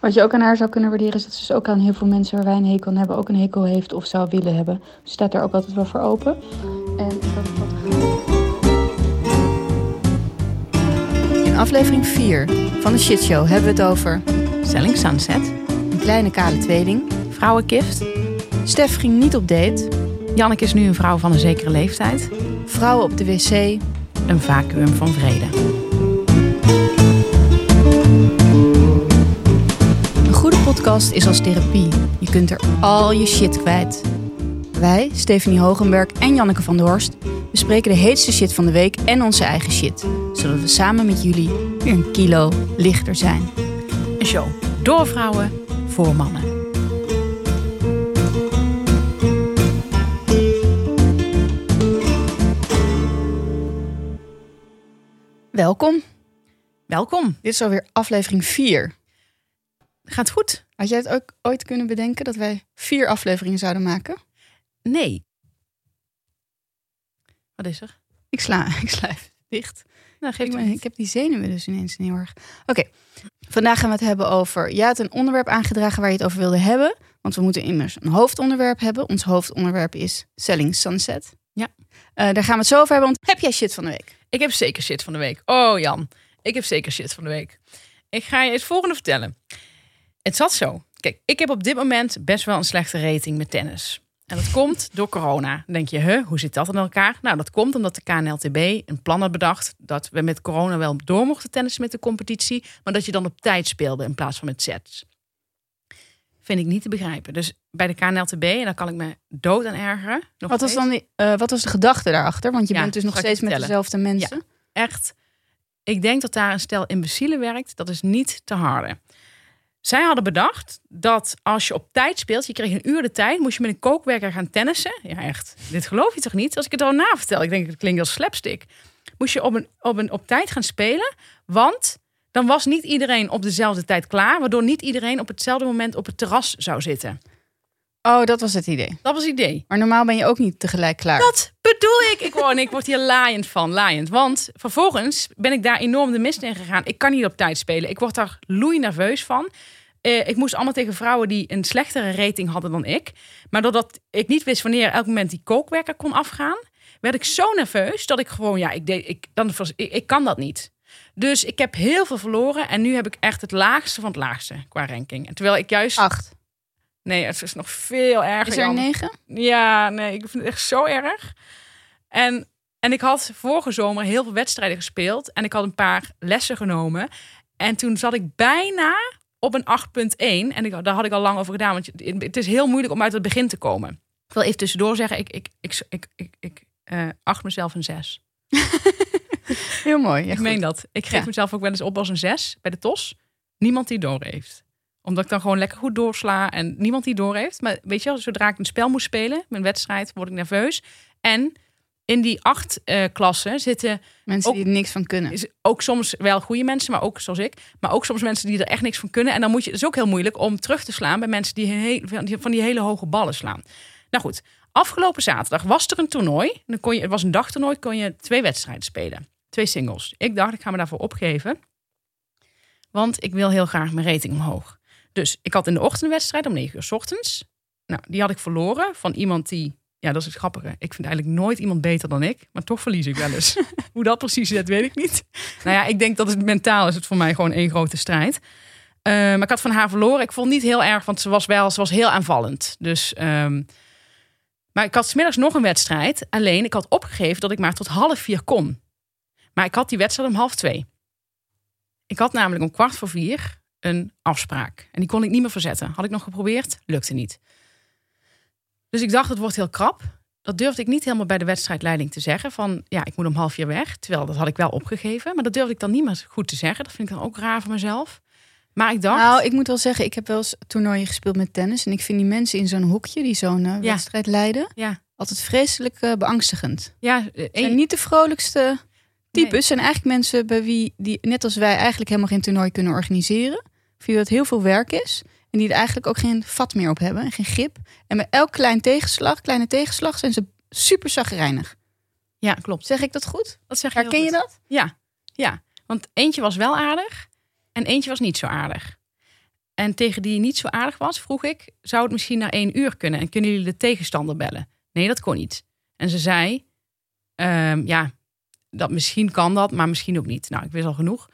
Wat je ook aan haar zou kunnen waarderen is dat ze dus ook aan heel veel mensen waar wij een hekel aan hebben ook een hekel heeft of zou willen hebben. Ze staat daar ook altijd wel voor open. En dat is wat In aflevering 4 van de Shit Show hebben we het over Selling Sunset, een kleine kale tweeling, vrouwenkift. Stef ging niet op date. Janneke is nu een vrouw van een zekere leeftijd. Vrouwen op de wc, een vacuüm van vrede. Podcast is als therapie. Je kunt er al je shit kwijt. Wij, Stephanie Hogenberg en Janneke van der Horst, bespreken de heetste shit van de week en onze eigen shit. Zodat we samen met jullie weer een kilo lichter zijn. Een show door vrouwen voor mannen. Welkom. Welkom. Dit is alweer aflevering 4. Gaat goed. Had jij het ook ooit kunnen bedenken dat wij vier afleveringen zouden maken? Nee. Wat is er? Ik sla, ik sla even dicht. Nou, geef Ik, ben- ik heb die zenuwen dus ineens heel erg. Oké, vandaag gaan we het hebben over... Jij had een onderwerp aangedragen waar je het over wilde hebben. Want we moeten immers een hoofdonderwerp hebben. Ons hoofdonderwerp is Selling Sunset. Ja. Eh, daar gaan we het zo over hebben. Want heb jij shit van de week? Ik heb zeker shit van de week. Oh Jan, ik heb zeker shit van de week. Ik ga je het volgende vertellen. Het zat zo. Kijk, ik heb op dit moment best wel een slechte rating met tennis. En dat komt door corona. Dan denk je, huh, hoe zit dat in elkaar? Nou, dat komt omdat de KNLTB een plan had bedacht... dat we met corona wel door mochten tennissen met de competitie... maar dat je dan op tijd speelde in plaats van met sets. Vind ik niet te begrijpen. Dus bij de KNLTB, en daar kan ik me dood aan ergeren... nog Wat was, dan die, eh, wat was de gedachte daarachter? Want je Ja, bent dus nog steeds met dezelfde mensen. echt, ik denk dat daar een stel imbecielen werkt. Dat is niet te harde. Zij hadden bedacht dat als je op tijd speelt, je kreeg een uur de tijd, moest je met een kookwerker gaan tennissen. Ja, echt. Dit geloof je toch niet? Als ik het al na vertel, ik denk het klinkt als slapstick. Moest je op een, op een op tijd gaan spelen, want dan was niet iedereen op dezelfde tijd klaar, waardoor niet iedereen op hetzelfde moment op het terras zou zitten. Oh, dat was het idee. Dat was het idee. Maar normaal ben je ook niet tegelijk klaar. Dat bedoel ik. Ik, word, ik word hier laaiend van, laaiend. Want vervolgens ben ik daar enorm de mist in gegaan. Ik kan niet op tijd spelen. Ik word daar loei nerveus van. Eh, ik moest allemaal tegen vrouwen die een slechtere rating hadden dan ik. Maar doordat ik niet wist wanneer elk moment die kookwerker kon afgaan, werd ik zo nerveus dat ik gewoon, ja, ik, deed, ik, dan, ik, ik kan dat niet. Dus ik heb heel veel verloren en nu heb ik echt het laagste van het laagste qua ranking. En terwijl ik juist. Acht. Nee, het is nog veel erger. Is er negen? Ja, nee, ik vind het echt zo erg. En, en ik had vorige zomer heel veel wedstrijden gespeeld. En ik had een paar lessen genomen. En toen zat ik bijna op een 8.1. En ik, daar had ik al lang over gedaan. Want het is heel moeilijk om uit het begin te komen. Ik wil even tussendoor zeggen, ik, ik, ik, ik, ik, ik eh, acht mezelf een 6. Heel mooi. Ja, ik goed. meen dat. Ik geef Ja. mezelf ook wel eens op als een 6 bij de TOS. Niemand die door heeft. Omdat ik dan gewoon lekker goed doorsla en niemand die door heeft. Maar weet je wel, zodra ik een spel moet spelen, mijn wedstrijd, word ik nerveus. En in die acht eh, klassen zitten Mensen Ook- die er niks van kunnen. is ook soms wel goede mensen, maar ook zoals ik. Maar ook soms mensen die er echt niks van kunnen. En dan moet je, het is ook heel moeilijk om terug te slaan bij mensen die, he- van die- van die hele hoge ballen slaan. Nou goed, afgelopen zaterdag was er een toernooi. Dan kon je, het was een dagtoernooi, kon je twee wedstrijden spelen. Twee singles. Ik dacht, ik ga me daarvoor opgeven. Want ik wil heel graag mijn rating omhoog. Dus ik had in de ochtend een wedstrijd om 9 uur 's ochtends. Nou, die had ik verloren van iemand die... Ja, dat is het grappige. Ik vind eigenlijk nooit iemand beter dan ik. Maar toch verlies ik wel eens. Hoe dat precies zit, weet ik niet. Nou ja, ik denk dat het mentaal is het voor mij gewoon één grote strijd. Eh, maar ik had van haar verloren. Ik vond het niet heel erg, want ze was wel, ze was heel aanvallend. Dus, ehm, maar ik had smiddags nog een wedstrijd. Alleen, ik had opgegeven dat ik maar tot half vier kon. Maar ik had die wedstrijd om half twee. Ik had namelijk om kwart voor vier een afspraak. En die kon ik niet meer verzetten. Had ik nog geprobeerd, lukte niet. Dus ik dacht, het wordt heel krap. Dat durfde ik niet helemaal bij de wedstrijdleiding te zeggen. Van ja, ik moet om half vier weg. Terwijl dat had ik wel opgegeven. Maar dat durfde ik dan niet meer goed te zeggen. Dat vind ik dan ook raar van mezelf. Maar ik dacht. Nou, ik moet wel zeggen, ik heb wel eens toernooien gespeeld met tennis. En ik vind die mensen in zo'n hoekje die zo'n eh, wedstrijd leiden, ja, altijd vreselijk eh, beangstigend. ja, eh, Zijn niet de vrolijkste types. Nee. Zijn eigenlijk mensen bij wie, die net als wij eigenlijk helemaal geen toernooi kunnen organiseren. Voor wie het heel veel werk is. En die er eigenlijk ook geen vat meer op hebben en geen grip. En bij elk klein tegenslag, kleine tegenslag, zijn ze super zagrijnig. Ja, klopt. Zeg ik dat goed? Dat zeg je heel Herken je dat? Ja, ja. Want eentje was wel aardig en eentje was niet zo aardig. En tegen die niet zo aardig was, vroeg ik: zou het misschien naar één uur kunnen? En kunnen jullie de tegenstander bellen? Nee, dat kon niet. En ze zei: ehm, ja, dat misschien kan dat, maar misschien ook niet. Nou, ik wist al genoeg.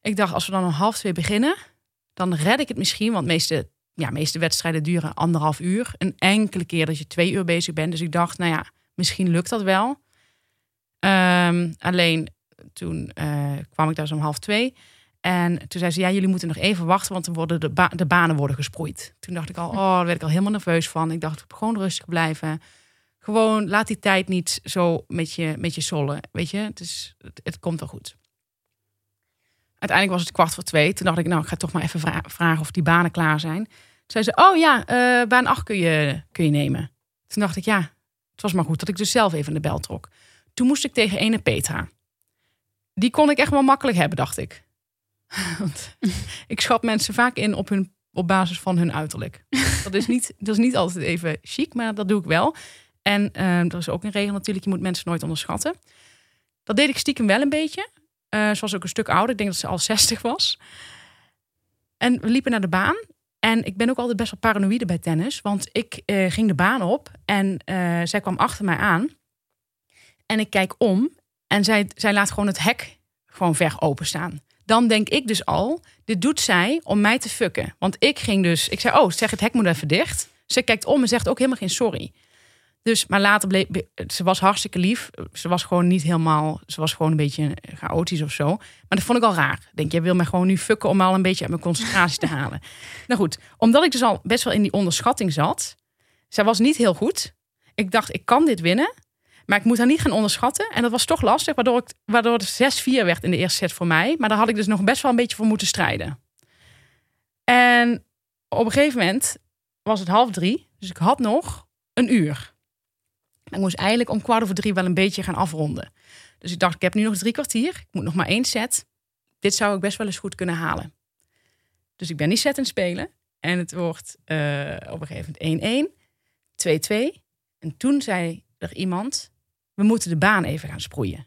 Ik dacht, als we dan om half twee beginnen, dan red ik het misschien. Want de meeste, ja, meeste wedstrijden duren anderhalf uur. Een enkele keer dat je twee uur bezig bent. Dus ik dacht, nou ja, misschien lukt dat wel. Ehm, alleen toen eh, kwam ik daar zo om half twee. En toen zei ze, ja, jullie moeten nog even wachten, want dan worden de, ba- de banen worden gesproeid. Toen dacht ik al, oh, daar werd ik al helemaal nerveus van. Ik dacht, gewoon rustig blijven. Gewoon, laat die tijd niet zo met je, met je sollen. Weet je, het, is, het, het komt wel goed. Uiteindelijk was het kwart voor twee. Toen dacht ik, nou, ik ga toch maar even vra- vragen of die banen klaar zijn. Toen zei ze, oh ja, eh, baan 8 kun je, kun je nemen. Toen dacht ik, ja, het was maar goed dat ik dus zelf even de bel trok. Toen moest ik tegen ene Petra. Die kon ik echt wel makkelijk hebben, dacht ik. Want ik schat mensen vaak in op, hun, op basis van hun uiterlijk. Dat is, niet, dat is niet altijd even chic, maar dat doe ik wel. En eh, er is ook een regel natuurlijk, je moet mensen nooit onderschatten. Dat deed ik stiekem wel een beetje. Eh ze was ook een stuk ouder. Ik denk dat ze al 60 was. En we liepen naar de baan. En ik ben ook altijd best wel paranoïde bij tennis. Want ik eh, ging de baan op en eh, zij kwam achter mij aan. En ik kijk om en zij, zij laat gewoon het hek gewoon ver openstaan. Dan denk ik dus al, dit doet zij om mij te fucken. Want ik ging dus, ik zei, oh, zeg het hek moet even dicht. Ze kijkt om en zegt ook helemaal geen sorry. Dus, maar later bleef, ze was hartstikke lief. Ze was gewoon niet helemaal, ze was gewoon een beetje chaotisch of zo. Maar dat vond ik al raar. Ik denk, jij wil mij gewoon nu fucken om al een beetje uit mijn concentratie te halen. Nou goed, omdat ik dus al best wel in die onderschatting zat. Zij was niet heel goed. Ik dacht, ik kan dit winnen. Maar ik moet haar niet gaan onderschatten. En dat was toch lastig, waardoor, ik, waardoor het 6-4 werd in de eerste set voor mij. Maar daar had ik dus nog best wel een beetje voor moeten strijden. En op een gegeven moment was het half drie. Dus ik had nog een uur. Ik moest eigenlijk om kwart over drie wel een beetje gaan afronden. Dus ik dacht, ik heb nu nog drie kwartier. Ik moet nog maar één set. Dit zou ik best wel eens goed kunnen halen. Dus ik ben die set aan het spelen. En het wordt eh, op een gegeven moment 1-1, 2-2. En toen zei er iemand, we moeten de baan even gaan sproeien.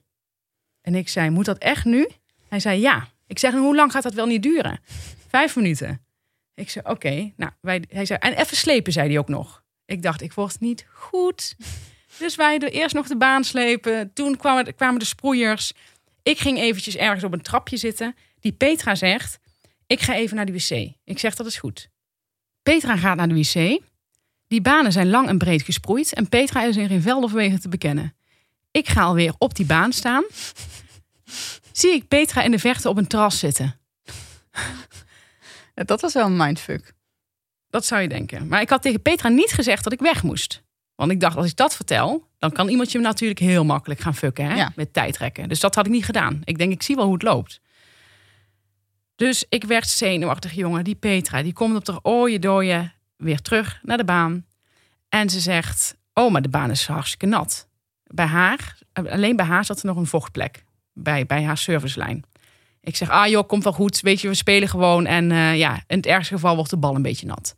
En ik zei, moet dat echt nu? Hij zei, ja. Ik zeg, hoe lang gaat dat wel niet duren? Vijf minuten. Ik zei, oké. Nou, hij zei, en even slepen, zei hij ook nog. Ik dacht, ik word niet goed. Dus wij er eerst nog de baan slepen. Toen kwamen, kwamen de sproeiers. Ik ging eventjes ergens op een trapje zitten. Die Petra zegt, ik ga even naar de wc. Ik zeg, dat is goed. Petra gaat naar de wc. Die banen zijn lang en breed gesproeid. En Petra is in geen veld of wegen te bekennen. Ik ga alweer op die baan staan. Zie ik Petra in de verte op een terras zitten. Dat was wel een mindfuck. Dat zou je denken. Maar ik had tegen Petra niet gezegd dat ik weg moest. Want ik dacht, als ik dat vertel, dan kan iemand je natuurlijk heel makkelijk gaan fucken. Hè? Ja. Met tijdrekken. Dus dat had ik niet gedaan. Ik denk, ik zie wel hoe het loopt. Dus ik werd zenuwachtig, jongen. Die Petra, die komt op de ooie dooie weer terug naar de baan. En ze zegt, oh, maar de baan is hartstikke nat. Bij haar, alleen bij haar zat er nog een vochtplek. Bij, bij haar servicelijn. Ik zeg, ah joh, komt wel goed. Weet je, we spelen gewoon. En eh, ja, in het ergste geval wordt de bal een beetje nat.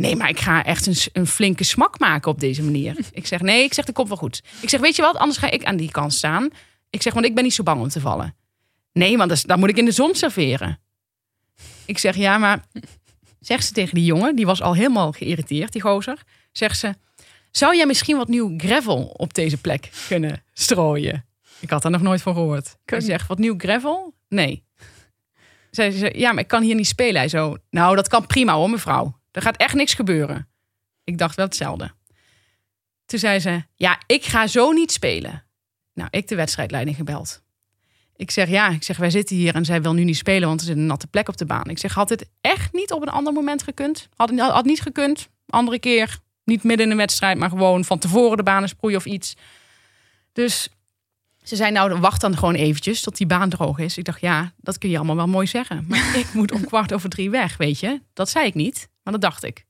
Nee, maar ik ga echt een, een flinke smak maken op deze manier. Ik zeg, nee, ik zeg, dat komt wel goed. Ik zeg, weet je wat, anders ga ik aan die kant staan. Ik zeg, want ik ben niet zo bang om te vallen. Nee, want dat dan moet ik in de zon serveren. Ik zeg, ja, maar... Zegt ze tegen die jongen, die was al helemaal geïrriteerd, die gozer. Zegt ze, zou jij misschien wat nieuw gravel op deze plek kunnen strooien? Ik had daar nog nooit van gehoord. Ik zeg, wat nieuw gravel? Nee. Zij zei, ja, maar ik kan hier niet spelen. Hij zo, nou, dat kan prima hoor, mevrouw. Er gaat echt niks gebeuren. Ik dacht wel hetzelfde. Toen zei ze, ja, ik ga zo niet spelen. Nou, ik de wedstrijdleiding gebeld. Ik zeg, ja, ik zeg, wij zitten hier en zij wil nu niet spelen, want er zit een natte plek op de baan. Ik zeg, had dit echt niet op een ander moment gekund? Had, had niet gekund. Andere keer, niet midden in een wedstrijd, maar gewoon van tevoren de banen sproeien of iets. Dus ze zei, nou, wacht dan gewoon eventjes tot die baan droog is. Ik dacht, ja, dat kun je allemaal wel mooi zeggen. Maar ik moet om kwart over drie weg, weet je. Dat zei ik niet, maar dat dacht ik.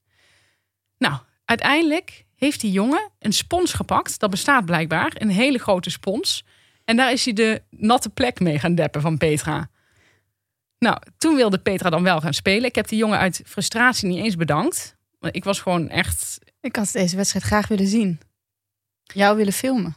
Nou, uiteindelijk heeft die jongen een spons gepakt. Dat bestaat blijkbaar, een hele grote spons. En daar is hij de natte plek mee gaan deppen van Petra. Nou, toen wilde Petra dan wel gaan spelen. Ik heb die jongen uit frustratie niet eens bedankt. Want ik was gewoon echt... Ik had deze wedstrijd graag willen zien. Jou willen filmen.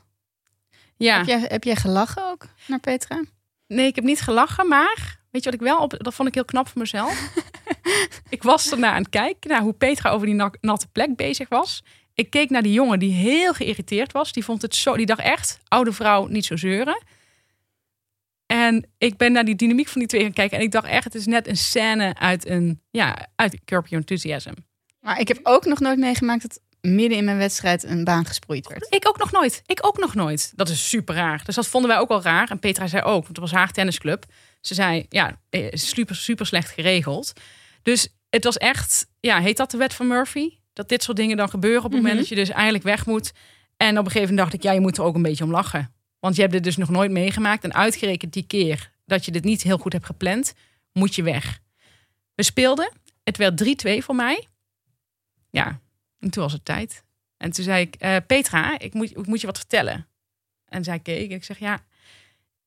Ja, Heb, jij, heb jij gelachen ook naar Petra? nee, ik heb niet gelachen, maar... Weet je wat ik wel op... Dat vond ik heel knap van mezelf. ik was ernaar aan het kijken naar hoe Petra over die na- natte plek bezig was. Ik keek naar die jongen die heel geïrriteerd was. Die vond het zo, die dacht echt, oude vrouw, niet zo zeuren. En ik ben naar die dynamiek van die twee gaan kijken. En ik dacht echt, het is net een scène uit een, ja, uit Curb Your Enthusiasm. Maar ik heb ook nog nooit meegemaakt dat midden in mijn wedstrijd een baan gesproeid werd. Ik ook nog nooit. Ik ook nog nooit. Dat is super raar. Dus dat vonden wij ook al raar. En Petra zei ook, want het was haar tennisclub. Ze zei, ja, eh, super, super slecht geregeld. Dus het was echt, ja, heet dat de wet van Murphy? Dat dit soort dingen dan gebeuren op het moment Mhm. dat je dus eigenlijk weg moet. En op een gegeven moment dacht ik, ja, je moet er ook een beetje om lachen. Want je hebt dit dus nog nooit meegemaakt. En uitgerekend die keer dat je dit niet heel goed hebt gepland, moet je weg. We speelden. Het werd 3-2 voor mij. Ja, en toen was het tijd. En toen zei ik, eh, Petra, ik moet, ik moet je wat vertellen. En zij keek en ik zeg, ja,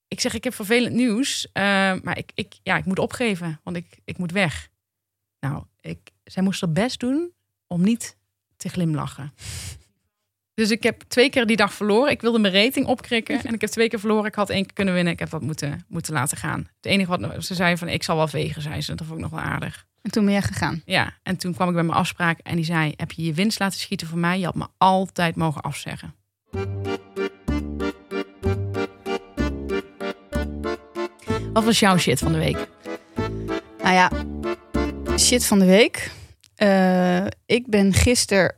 ik zeg, ik heb vervelend nieuws, eh, maar ik, ik, ja, ik moet opgeven, want ik, ik moet weg. Nou, ik, zij moest haar best doen om niet te glimlachen. Dus ik heb twee keer die dag verloren. Ik wilde mijn rating opkrikken en ik heb twee keer verloren. Ik had één keer kunnen winnen. Ik heb dat moeten, moeten laten gaan. Het enige wat ze zei van, ik zal wel vegen, zei ze. Dat vond ik nog wel aardig. En toen ben jij gegaan. Ja, en toen kwam ik bij mijn afspraak en die zei: Heb je je winst laten schieten voor mij? Je had me altijd mogen afzeggen. Wat was jouw shit van de week? Nou ja, shit van de week. Eh, ik ben gisteren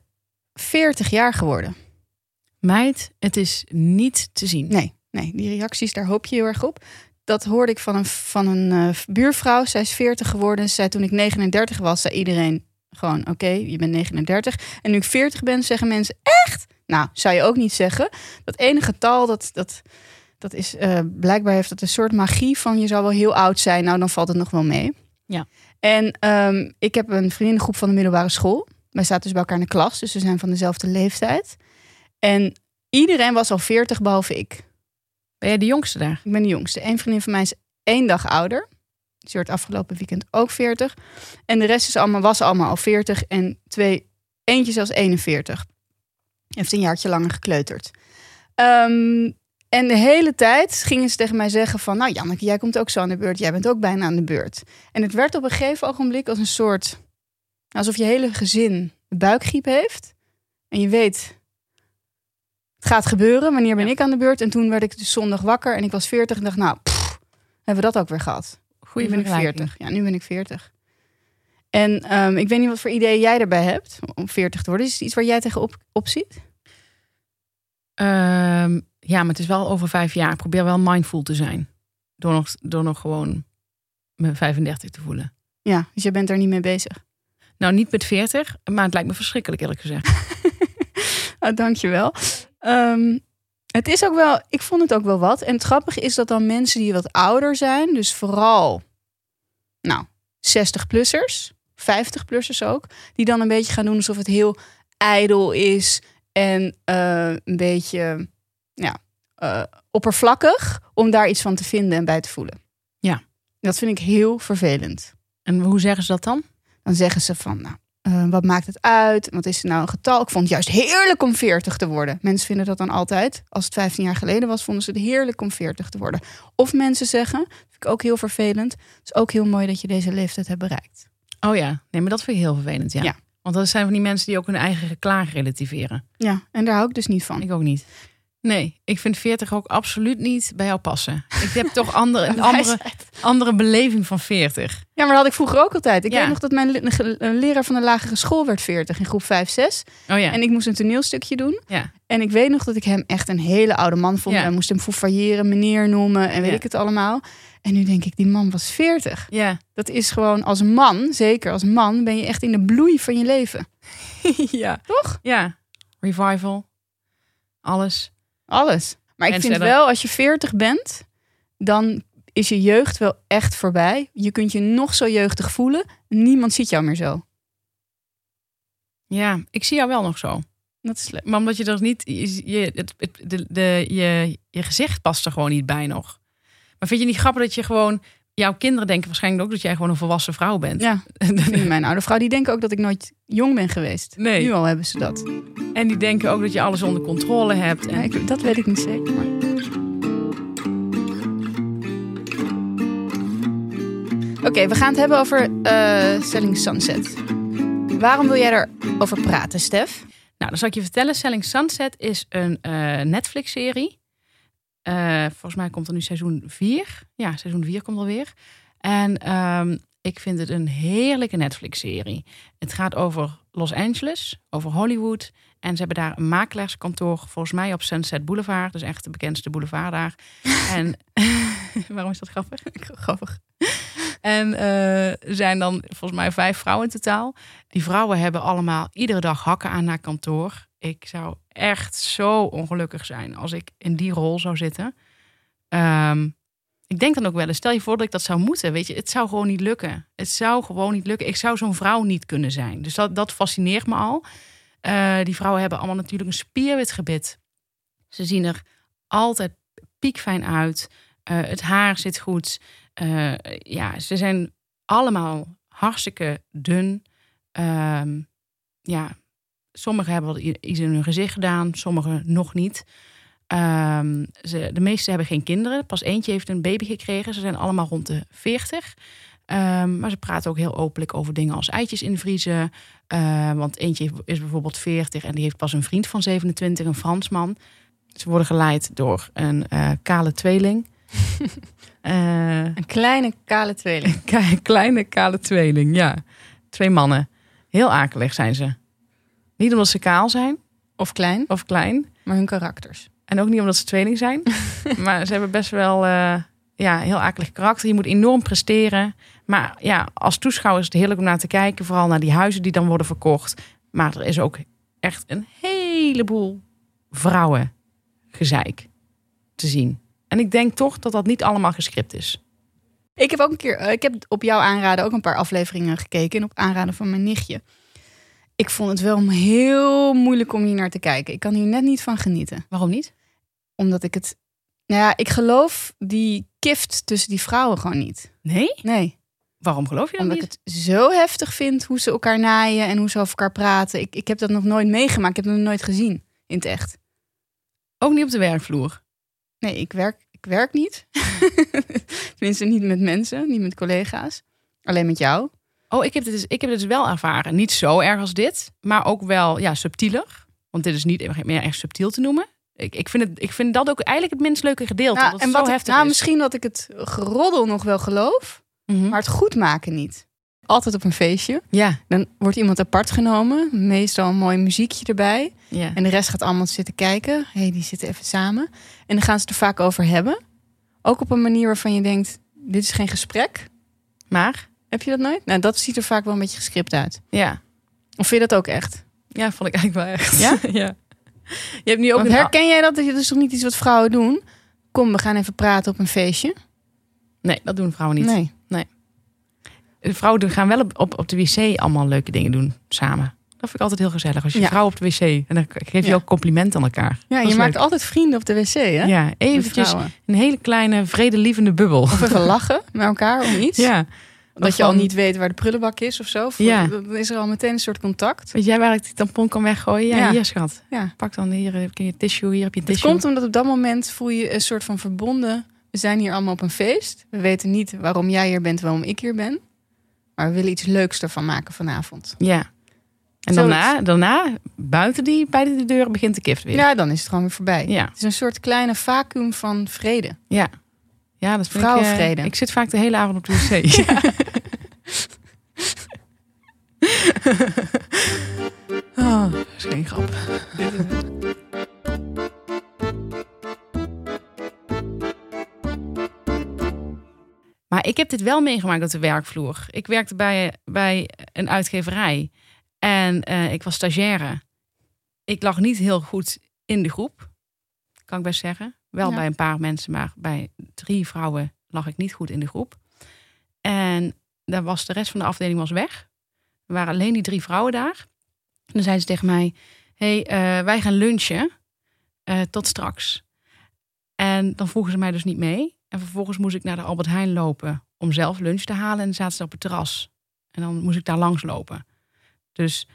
40 jaar geworden. Meid, het is niet te zien. Nee, nee, die reacties, daar hoop je heel erg op. Dat hoorde ik van een, van een eh, buurvrouw. Zij is 40 geworden. Ze zei toen ik 39 was, zei iedereen gewoon: Oké, je bent 39. En nu ik 40 ben, zeggen mensen: Echt? Nou, zou je ook niet zeggen. Dat ene getal, dat, dat, dat is eh, blijkbaar heeft dat een soort magie van je zou wel heel oud zijn. Nou, dan valt het nog wel mee. Ja. En ehm, ik heb een vriendengroep van de middelbare school. Wij zaten dus bij elkaar in de klas, dus we zijn van dezelfde leeftijd. En iedereen was al 40, behalve ik. Ben jij de jongste daar? Ik ben de jongste. Eén vriendin van mij is één dag ouder. Ze werd afgelopen weekend ook 40. En de rest is allemaal, was allemaal al 40. En twee, eentje zelfs 41. Heeft een jaartje langer gekleuterd. Ehm, en de hele tijd gingen ze tegen mij zeggen van... Nou Janneke, jij komt ook zo aan de beurt. Jij bent ook bijna aan de beurt. En het werd op een gegeven ogenblik als een soort... Alsof je hele gezin buikgriep heeft. En je weet, het gaat gebeuren. Wanneer ben Ja. ik aan de beurt? En toen werd ik dus zondag wakker en ik was 40 en dacht, nou, pff, hebben we dat ook weer gehad. Goeie nu ben ik vergelijking. 40. Ja, nu ben ik 40. En ehm, ik weet niet wat voor idee jij erbij hebt om 40 te worden. Is het iets waar jij tegenop op ziet? Ehm, ja, maar het is wel over vijf jaar. Ik probeer wel mindful te zijn. Door nog, door nog gewoon me 35 te voelen. Ja, dus je bent er niet mee bezig. Nou, niet met 40, maar het lijkt me verschrikkelijk eerlijk gezegd. Nou, dankjewel. Um, het is ook wel, ik vond het ook wel wat. En het grappige is dat dan mensen die wat ouder zijn, dus vooral, nou, 60-plussers, 50-plussers ook, die dan een beetje gaan doen alsof het heel ijdel is en eh, een beetje, ja, eh, oppervlakkig om daar iets van te vinden en bij te voelen. Ja. Dat vind ik heel vervelend. En hoe zeggen ze dat dan? Dan zeggen ze van, nou, eh, wat maakt het uit? Wat is het nou een getal? Ik vond het juist heerlijk om 40 te worden. Mensen vinden dat dan altijd. Als het 15 jaar geleden was, vonden ze het heerlijk om 40 te worden. Of mensen zeggen, dat vind ik ook heel vervelend. Het is ook heel mooi dat je deze leeftijd hebt bereikt. Oh ja, nee, maar dat vind ik heel vervelend. Ja. Ja. Want dat zijn van die mensen die ook hun eigen geklaag relativeren. Ja, en daar hou ik dus niet van. Ik ook niet. Nee, ik vind 40 ook absoluut niet bij jou passen. Ik heb toch andere, een andere, andere beleving van 40. Ja, maar dat had ik vroeger ook altijd. Ik Ja. weet nog dat mijn leraar van de lagere school werd 40 in groep 5, 6. Oh ja. En ik moest een toneelstukje doen. ja. En ik weet nog dat ik hem echt een hele oude man vond. Ja. En moest hem foufailleren, meneer noemen en weet ik het allemaal. En nu denk ik, die man was 40. Ja. Dat is gewoon als man, zeker als man, ben je echt in de bloei van je leven. ja. Toch? Ja. Revival. Alles. Alles. Maar ik En vind verder- wel, als je 40 bent, dan is je jeugd wel echt voorbij. Je kunt je nog zo jeugdig voelen. Niemand ziet jou meer zo. Ja, ik zie jou wel nog zo. Dat is leuk. Maar omdat je er niet... Je, je, het, het- de, de, je, je gezicht past er gewoon niet bij nog. Maar vind je niet grappig dat je gewoon... Jouw kinderen denken waarschijnlijk ook dat jij gewoon een volwassen vrouw bent. Ja, mijn oude vrouw die denken ook dat ik nooit jong ben geweest. Nee. Nu al hebben ze dat. En die denken ook dat je alles onder controle hebt. En, Ja, ik, dat weet ik niet zeker. Maar... Oké, we gaan het hebben over eh, Selling Sunset. Waarom wil jij erover praten, Stef? Nou, dan zal ik je vertellen. Selling Sunset is een eh, Netflix-serie. Eh, volgens mij komt er nu seizoen 4. Ja, seizoen 4 komt alweer. En ehm, ik vind het een heerlijke Netflix-serie. Het gaat over Los Angeles, over Hollywood. En ze hebben daar een makelaarskantoor, volgens mij op Sunset Boulevard. Dus echt de bekendste boulevard daar. en waarom is dat grappig? Grappig. En er zijn dan volgens mij vijf vrouwen in totaal. Die vrouwen hebben allemaal iedere dag hakken aan naar kantoor. Ik zou echt zo ongelukkig zijn als ik in die rol zou zitten. Ehm, ik denk dan ook wel eens, stel je voor dat ik dat zou moeten. Weet je, het zou gewoon niet lukken. Het zou gewoon niet lukken. Ik zou zo'n vrouw niet kunnen zijn. Dus dat, dat fascineert me al. Eh, die vrouwen hebben allemaal natuurlijk een spierwit gebit. Ze zien er altijd piekfijn uit. Uh, het haar zit goed. Uh, ja, ze zijn allemaal hartstikke dun. Um, ja, sommigen hebben wat iets in hun gezicht gedaan, sommigen nog niet. Um, ze, de meeste hebben geen kinderen. Pas eentje heeft een baby gekregen. Ze zijn allemaal rond de 40. Um, maar ze praten ook heel openlijk over dingen als eitjes invriezen. Uh, want eentje is bijvoorbeeld 40 en die heeft pas een vriend van 27, een Fransman. Ze worden geleid door een uh, kale tweeling. uh, een kleine kale tweeling. Een kleine kale tweeling, ja. Twee mannen. Heel akelig zijn ze. Niet omdat ze kaal zijn. Of klein. Of klein. Maar hun karakters. En ook niet omdat ze tweeling zijn. maar ze hebben best wel uh, ja, heel akelig karakter. Je moet enorm presteren. Maar ja, als toeschouwer is het heerlijk om naar te kijken. Vooral naar die huizen die dan worden verkocht. Maar er is ook echt een heleboel vrouwen gezeik te zien. En ik denk toch dat dat niet allemaal gescript is. Ik heb ook een keer, ik heb op jouw aanraden ook een paar afleveringen gekeken. En op aanraden van mijn nichtje. Ik vond het wel heel moeilijk om hier naar te kijken. Ik kan hier net niet van genieten. Waarom niet? Omdat ik het. Nou ja, ik geloof die kift tussen die vrouwen gewoon niet. Nee? Nee. Waarom geloof je dat Omdat niet? ik het zo heftig vind hoe ze elkaar naaien en hoe ze over elkaar praten. Ik, ik heb dat nog nooit meegemaakt. Ik heb het nog nooit gezien in het echt. Ook niet op de werkvloer? Nee, ik werk, ik werk niet. Tenminste, niet met mensen, niet met collega's. Alleen met jou. Oh, ik heb, dit dus, ik heb dit dus wel ervaren. Niet zo erg als dit, maar ook wel ja, subtieler. Want dit is niet meer echt subtiel te noemen. Ik, ik, vind het, ik vind dat ook eigenlijk het minst leuke gedeelte. Nou, dat en wat zo ik- heftig nou, is. misschien dat ik het geroddel nog wel geloof, Mhm. maar het goed maken niet. Altijd op een feestje. Ja, Dan wordt iemand apart genomen. Meestal een mooi muziekje erbij. ja. En de rest gaat allemaal zitten kijken. Hé, hey, die zitten even samen. En dan gaan ze het er vaak over hebben. Ook op een manier waarvan je denkt, dit is geen gesprek. maar Heb je dat nooit? Nou, dat ziet er vaak wel een beetje gescript uit. ja. Of vind je dat ook echt? ja, vond ik eigenlijk wel echt. Ja? ja. Je hebt nu ook Want herken jij dat? Dat is toch niet iets wat vrouwen doen? Kom, we gaan even praten op een feestje. Nee, dat doen vrouwen niet. Nee. De vrouwen doen- gaan wel op, op, op de wc allemaal leuke dingen doen samen. Dat vind ik altijd heel gezellig. Als je Ja. vrouw op de wc en dan geef je Ja. ook complimenten aan elkaar. Ja, je maakt altijd vrienden op de wc, hè? Ja, eventjes een hele kleine vredelievende bubbel. Of even lachen met elkaar om iets. Ja. Dat je al niet weet waar de prullenbak is of zo. Voor- Ja. Dan is er al meteen een soort contact. Weet jij waar ik die tampon kan weggooien? Ja, Ja. hier schat. Ja. Pak dan hier heb je je tissue, hier heb je een Het tissue. komt omdat op dat moment voel je een soort van verbonden. We zijn hier allemaal op een feest. We weten niet waarom jij hier bent, waarom ik hier ben. Maar we willen iets leuks ervan maken vanavond. Ja. En Zoiets. daarna, daarna, buiten die, bij de deur begint de kift weer. Ja, dan is het gewoon weer voorbij. Ja. Het is een soort kleine vacuüm van vrede. Ja. Ja, dat vind ik, Vrouwenvrede. eh, Ik, zit vaak de hele avond op de wc. oh, dat is geen grap. Maar ik heb dit wel meegemaakt op de werkvloer. Ik werkte bij, bij een uitgeverij. En eh, ik was stagiaire. Ik lag niet heel goed in de groep. Kan ik best zeggen. Wel Ja. bij een paar mensen, maar bij drie vrouwen lag ik niet goed in de groep. En daar was de rest van de afdeling was weg. Er waren alleen die drie vrouwen daar. En dan zeiden ze tegen mij: hey, eh, wij gaan lunchen. Eh, tot straks. En dan vroegen ze mij dus niet mee. En vervolgens moest ik naar de Albert Heijn lopen om zelf lunch te halen. En dan zaten ze op het terras. En dan moest ik daar langs lopen. Dus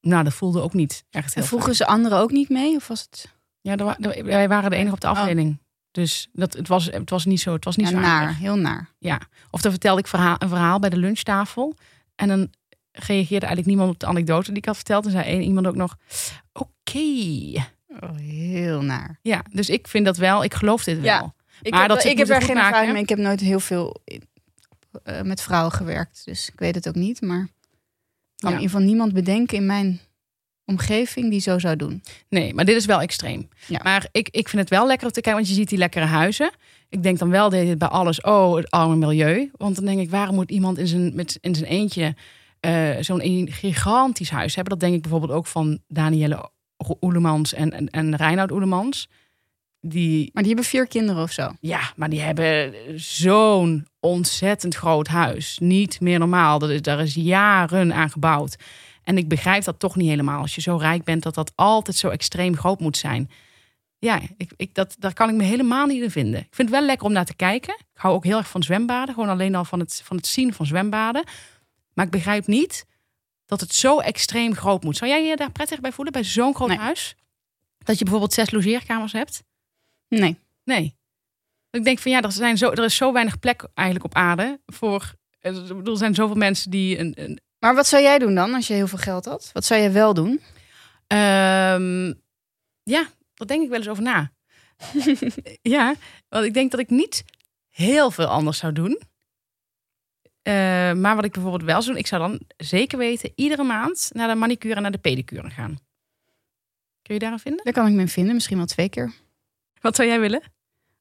nou, dat voelde ook niet echt heel En vroegen fijn. ze anderen ook niet mee? Of was het... Ja, er er- wij waren de enige op de Oh. afdeling. Dus dat, het, was, het was niet zo, het was niet Ja, zo naar, heel naar. Ja. Of dan vertelde ik verhaal, een verhaal bij de lunchtafel. En dan reageerde eigenlijk niemand op de anekdote die ik had verteld. En zei één iemand ook nog, oké. Oh, heel naar. Ja, dus ik vind dat wel, ik geloof dit Ja. wel. Ik Maar heb, dat ik heb er geen ervaring mee. Ik heb nooit heel veel eh, met vrouwen gewerkt. Dus ik weet het ook niet. Maar ik kan Ja. in ieder geval niemand bedenken in mijn omgeving die zo zou doen. Nee, maar dit is wel extreem. Ja. Maar ik, ik vind het wel lekker om te kijken, want je ziet die lekkere huizen. Ik denk dan wel deed het bij alles, oh, het arme milieu. Want dan denk ik, waarom moet iemand in zijn, met, in zijn eentje eh, zo'n gigantisch huis hebben? Dat denk ik bijvoorbeeld ook van Danielle Oelemans en, en, en Reinoud Oelemans. Die, Maar die hebben vier kinderen of zo. ja, maar die hebben zo'n ontzettend groot huis. Niet meer normaal. Dat is, daar is jaren aan gebouwd. En ik begrijp dat toch niet helemaal. Als je zo rijk bent, dat dat altijd zo extreem groot moet zijn. Ja, ik, ik, dat, daar kan ik me helemaal niet in vinden. Ik vind het wel lekker om naar te kijken. Ik hou ook heel erg van zwembaden. Gewoon alleen al van het, van het zien van zwembaden. Maar ik begrijp niet dat het zo extreem groot moet. Zou jij je daar prettig bij voelen, bij zo'n groot Nee. huis? Dat je bijvoorbeeld zes logeerkamers hebt? Nee. Nee. Ik denk van ja, er, zijn zo, er is zo weinig plek eigenlijk op aarde voor. eh, Er zijn zoveel mensen die een. een Maar wat zou jij doen dan als je heel veel geld had? Wat zou je wel doen? ehm, ja, daar denk ik wel eens over na. ja, want ik denk dat ik niet heel veel anders zou doen. Eh, maar wat ik bijvoorbeeld wel zou doen, ik zou dan zeker weten iedere maand naar de manicure en naar de pedicure gaan. Kun je daaraan vinden? Daar kan ik me in vinden. Misschien wel twee keer. Wat zou jij willen?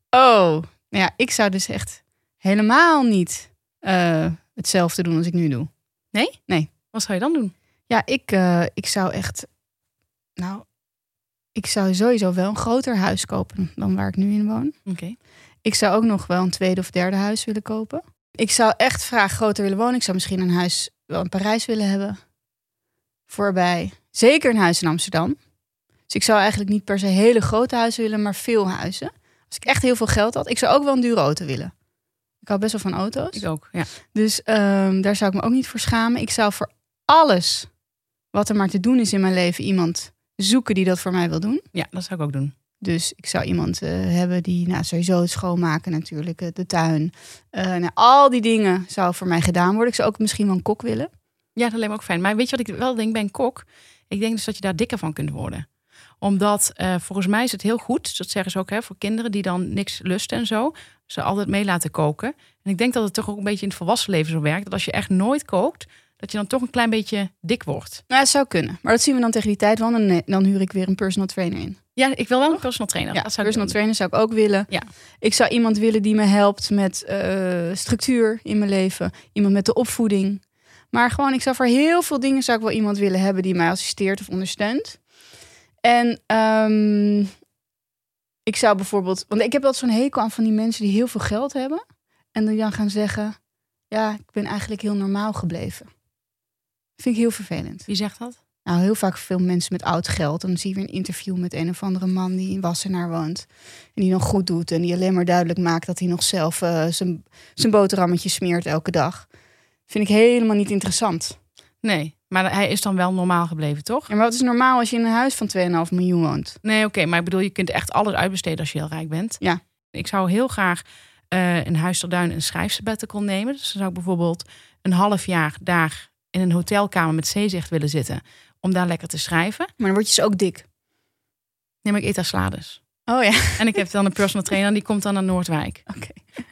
Oh, nou ja, ik zou dus echt helemaal niet eh, hetzelfde doen als ik nu doe. Wat zou je dan doen? Ja, ik, eh, ik zou echt. Nou, ik zou sowieso wel een groter huis kopen dan waar ik nu in woon. Oké. Ik zou ook nog wel een tweede of derde huis willen kopen. Ik zou echt graag groter willen wonen. Ik zou misschien een huis wel in Parijs willen hebben. Voorbij. Zeker een huis in Amsterdam. Dus ik zou eigenlijk niet per se hele grote huizen willen, maar veel huizen. Als ik echt heel veel geld had. Ik zou ook wel een dure auto willen. Ik hou best wel van auto's. Ik ook, ja. Dus ehm, daar zou ik me ook niet voor schamen. Ik zou voor alles wat er maar te doen is in mijn leven iemand zoeken die dat voor mij wil doen. Ja, dat zou ik ook doen. Dus ik zou iemand eh, hebben die nou, sowieso het schoonmaken natuurlijk, eh, de tuin. Eh, nou, al die dingen zou voor mij gedaan worden. Ik zou ook misschien wel een kok willen. Ja, dat lijkt me ook fijn. Maar weet je wat ik wel denk bij een kok? Ik denk dus dat je daar dikker van kunt worden. Omdat volgens mij is het heel goed, dat zeggen ze ook hè, voor kinderen die dan niks lusten en zo, ze altijd mee laten koken. En ik denk dat het toch ook een beetje in het volwassen leven zo werkt. Dat als je echt nooit kookt, dat je dan toch een klein beetje dik wordt. Nou, het zou kunnen. Maar dat zien we dan tegen die tijd wel. En dan, dan huur ik weer een personal trainer in. Ja, ik wil wel een personal trainer. Ja, dat zou personal doen. trainer zou ik ook willen. Ja. Ik zou iemand willen die me helpt met eh, structuur in mijn leven. Iemand met de opvoeding. Maar gewoon, ik zou voor heel veel dingen zou ik wel iemand willen hebben die mij assisteert of ondersteunt. En ehm, ik zou bijvoorbeeld, want ik heb altijd zo'n hekel aan van die mensen die heel veel geld hebben. En die dan gaan zeggen, ja, ik ben eigenlijk heel normaal gebleven. Vind ik heel vervelend. Wie zegt dat? Nou, heel vaak veel mensen met oud geld. Dan zie je weer een interview met een of andere man die in Wassenaar woont. En die nog goed doet. En die alleen maar duidelijk maakt dat hij nog zelf eh, zijn, zijn boterhammetje smeert elke dag. Vind ik helemaal niet interessant. Nee, maar hij is dan wel normaal gebleven, toch? Ja, maar wat is normaal als je in een huis van 2,5 miljoen woont? Nee, oké, maar ik bedoel, je kunt echt alles uitbesteden als je heel rijk bent. Ja. Ik zou heel graag eh in Huis ter Duin een schrijfsabbatical nemen. Dus dan zou ik bijvoorbeeld een half jaar daar in een hotelkamer met zeezicht willen zitten. Om daar lekker te schrijven. Maar dan word je dus ook dik. Nee, maar ik eet daar salades. Oh ja, En ik heb dan een personal trainer, die komt dan naar Noordwijk. oké.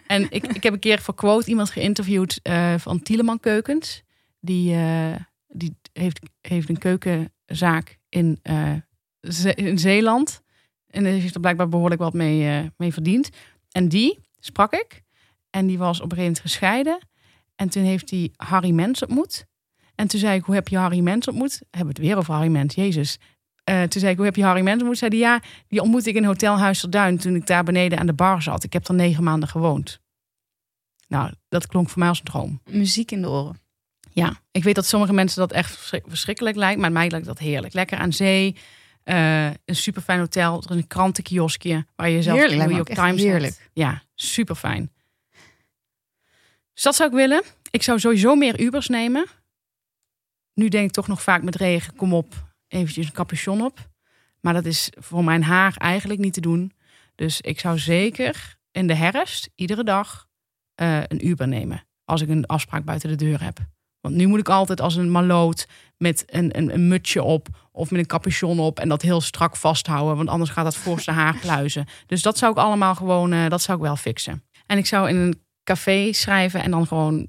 En ik, ik heb een keer voor Quote iemand geïnterviewd eh, van Tieleman Keukens. Die, eh, die heeft, heeft een keukenzaak in, Ze- in Zeeland. En daar heeft er blijkbaar behoorlijk wat mee, mee verdiend. En die sprak ik. En die was op een gegeven moment gescheiden. En toen heeft hij Harry Mens ontmoet. En toen zei ik, hoe heb je Harry Mens ontmoet? Hebben we het weer over Harry Mens, jezus. Eh, toen zei ik, hoe heb je Harry Mens ontmoet? Zei hij, ja, die ontmoette ik in Hotel Huis ter Duin toen ik daar beneden aan de bar zat. Ik heb er negen maanden gewoond. Nou, dat klonk voor mij als een droom. Muziek in de oren. Ja, ik weet dat sommige mensen dat echt verschrik- verschrikkelijk lijkt, maar mij lijkt dat heerlijk. Lekker aan zee, eh, een super fijn hotel, er is een krantenkioskje waar je zelf Heerlijk, New York Times heerlijk. Ja, super fijn. Dus dat zou ik willen. Ik zou sowieso meer Ubers nemen. Nu denk ik toch nog vaak met regen, kom op, eventjes een capuchon op. Maar dat is voor mijn haar eigenlijk niet te doen. Dus ik zou zeker in de herfst iedere dag eh, een Uber nemen. Als ik een afspraak buiten de deur heb. Want nu moet ik altijd als een maloot met een, een, een mutsje op of met een capuchon op en dat heel strak vasthouden. Want anders gaat dat voor zijn haar pluizen. Dus dat zou ik allemaal gewoon, eh, dat zou ik wel fixen. En ik zou in een café schrijven en dan gewoon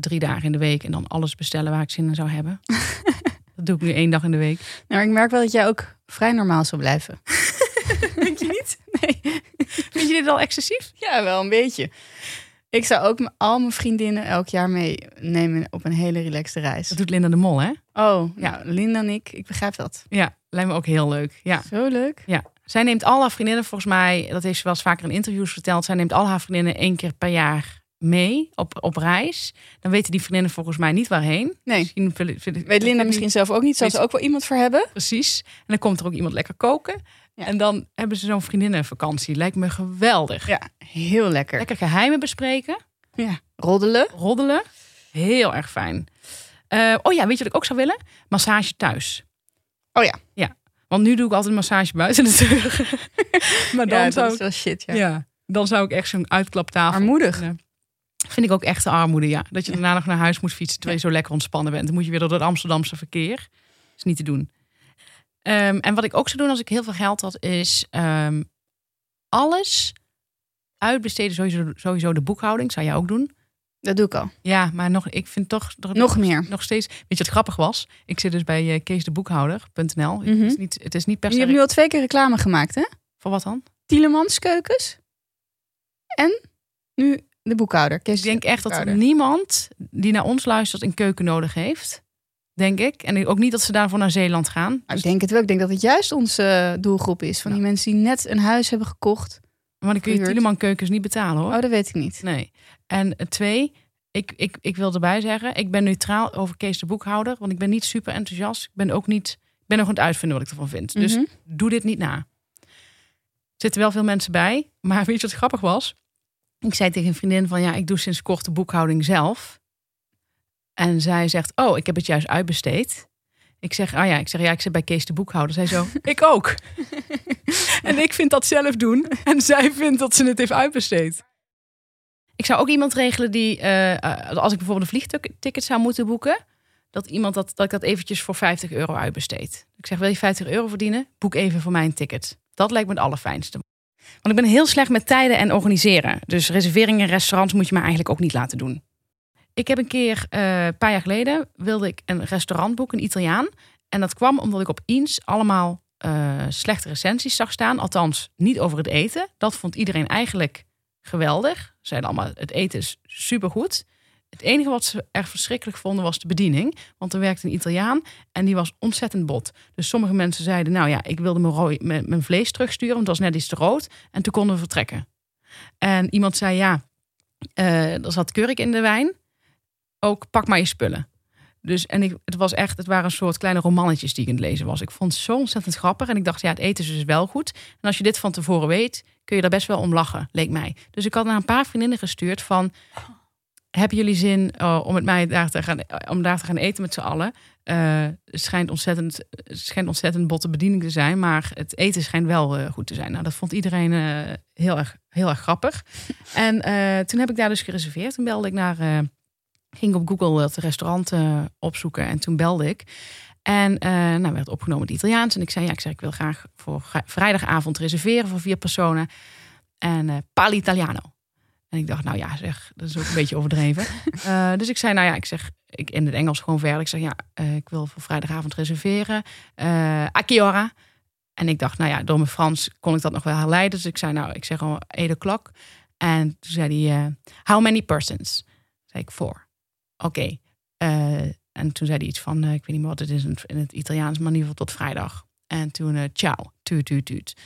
drie dagen in de week en dan alles bestellen waar ik zin in zou hebben. dat doe ik nu één dag in de week. Nou, ik merk wel dat jij ook vrij normaal zou blijven. Vind je niet? Nee. Vind je dit al excessief? Ja, wel een beetje. Ik zou ook al mijn vriendinnen elk jaar meenemen op een hele relaxte reis. Dat doet Linda de Mol, hè? Oh, ja, Linda en ik, ik begrijp dat. Ja, lijkt me ook heel leuk. Ja. Zo leuk. Ja, zij neemt al haar vriendinnen, volgens mij, dat heeft ze wel eens vaker in interviews verteld. Zij neemt al haar vriendinnen één keer per jaar mee op, op reis. Dan weten die vriendinnen volgens mij niet waarheen. Nee. Misschien vind, vind, Weet Linda misschien zelf ook niet. Zou ze ook wel iemand voor hebben? Precies. En dan komt er ook iemand lekker koken. Ja. En dan hebben ze zo'n vriendinnenvakantie. Lijkt me geweldig. Ja, heel lekker. Lekker geheimen bespreken. Ja. Roddelen. Roddelen. Heel erg fijn. Eh, oh ja, weet je wat ik ook zou willen? Massage thuis. Oh ja. Ja. Want nu doe ik altijd een massage buiten de deur. maar dan, ja, dat zou is ik, wel shit, ja. ja. dan zou ik echt zo'n uitklaptafel Armoedig. Vind ik ook echte armoede, ja. Dat je daarna nog naar huis moet fietsen terwijl je zo lekker ontspannen bent. Dan moet je weer door het Amsterdamse verkeer. is niet te doen. Ehm, en wat ik ook zou doen als ik heel veel geld had, is ehm, alles uitbesteden. Sowieso, sowieso de boekhouding, zou jij ook doen. Dat doe ik al. Ja, maar nog, ik vind toch... Nog meer. Nog steeds... Weet je wat grappig was? Ik zit dus bij uh, keesdeboekhouder.nl. Mhm. het, is niet, het is niet per Je se... hebt nu al twee keer reclame gemaakt, hè? Voor wat dan? Tielemans keukens. En nu de boekhouder. Ik denk echt dat niemand die naar ons luistert een keuken nodig heeft. Denk ik. En ook niet dat ze daarvoor naar Zeeland gaan. Nou, Dus- ik denk het wel. Ik denk dat het juist onze eh, doelgroep is. Van die mensen die net een huis hebben gekocht. maar dan kun je. Tieleman keukens niet betalen hoor. Oh, dat weet ik niet. Nee. En eh, twee, ik, ik, ik wil erbij zeggen, ik ben neutraal over Kees de boekhouder. Want ik ben niet super enthousiast. Ik ben ook niet, ik ben nog aan het uitvinden wat ik ervan vind. Dus Mhm. doe dit niet na. Er zitten wel veel mensen bij. Maar weet je wat grappig was? Ik zei tegen een vriendin van ja, ik doe sinds kort de boekhouding zelf. En zij zegt, oh, ik heb het juist uitbesteed. Ik zeg, ah ja, ik zeg ja, ik zit bij Kees de boekhouder. Zij zo, ik ook. en ik vind dat zelf doen. En zij vindt dat ze het heeft uitbesteed. Ik zou ook iemand regelen die, eh, eh, als ik bijvoorbeeld een vliegticket zou moeten boeken, dat iemand dat, dat ik dat eventjes voor 50 euro uitbesteed. Ik zeg, wil je 50 euro verdienen? Boek even voor mij een ticket. Dat lijkt me het allerfijnste. Want ik ben heel slecht met tijden en organiseren. Dus reserveringen in restaurants moet je me eigenlijk ook niet laten doen. Ik heb een keer, eh, een paar jaar geleden, wilde ik een restaurant boeken, een Italiaan. En dat kwam omdat ik op Eens allemaal eh, slechte recensies zag staan. Althans, niet over het eten. Dat vond iedereen eigenlijk geweldig. Ze zeiden allemaal, het eten is supergoed. Het enige wat ze erg verschrikkelijk vonden was de bediening. Want er werkte een Italiaan en die was ontzettend bot. Dus sommige mensen zeiden, nou ja, ik wilde mijn, rooi, mijn, vlees terugsturen, want het was net iets te rood. En toen konden we vertrekken. En iemand zei, ja, eh, er zat kurk in de wijn. Ook pak maar je spullen. Dus en ik, het was echt, het waren een soort kleine romannetjes die ik aan het lezen was. Ik vond het zo ontzettend grappig. En ik dacht, ja, het eten is dus wel goed. En als je dit van tevoren weet, kun je daar best wel om lachen, leek mij. Dus ik had naar een paar vriendinnen gestuurd van... Hebben jullie zin eh, om met mij daar te gaan, eh, om daar te gaan eten met z'n allen? Eh, het, schijnt ontzettend, het schijnt ontzettend botte bediening te zijn, maar het eten schijnt wel eh, goed te zijn. Nou, dat vond iedereen eh, heel, erg, heel erg grappig. En eh, toen heb ik daar dus gereserveerd. Toen belde ik naar, eh, ging op Google het restaurant eh, opzoeken en toen belde ik. En eh nou werd opgenomen het Italiaans. En ik zei, ja, ik, zeg, ik wil graag voor vri- vrijdagavond reserveren voor vier personen. En eh Pali Italiano. En ik dacht, nou ja, zeg, dat is ook een beetje overdreven. Eh, dus ik zei, nou ja, ik zeg ik, in het Engels gewoon verder. Ik zeg, ja, eh, ik wil voor vrijdagavond reserveren. Eh a che ora? En ik dacht, nou ja, door mijn Frans kon ik dat nog wel herleiden. Dus ik zei, nou, ik zeg gewoon 8 o'clock. En toen zei hij, eh, how many persons? Zei ik, four. Oké. Eh, en toen zei hij iets van, eh, ik weet niet meer wat het is in het, Italiaans, maar in ieder geval tot vrijdag. En toen, eh ciao, tuut, tuut, tuut.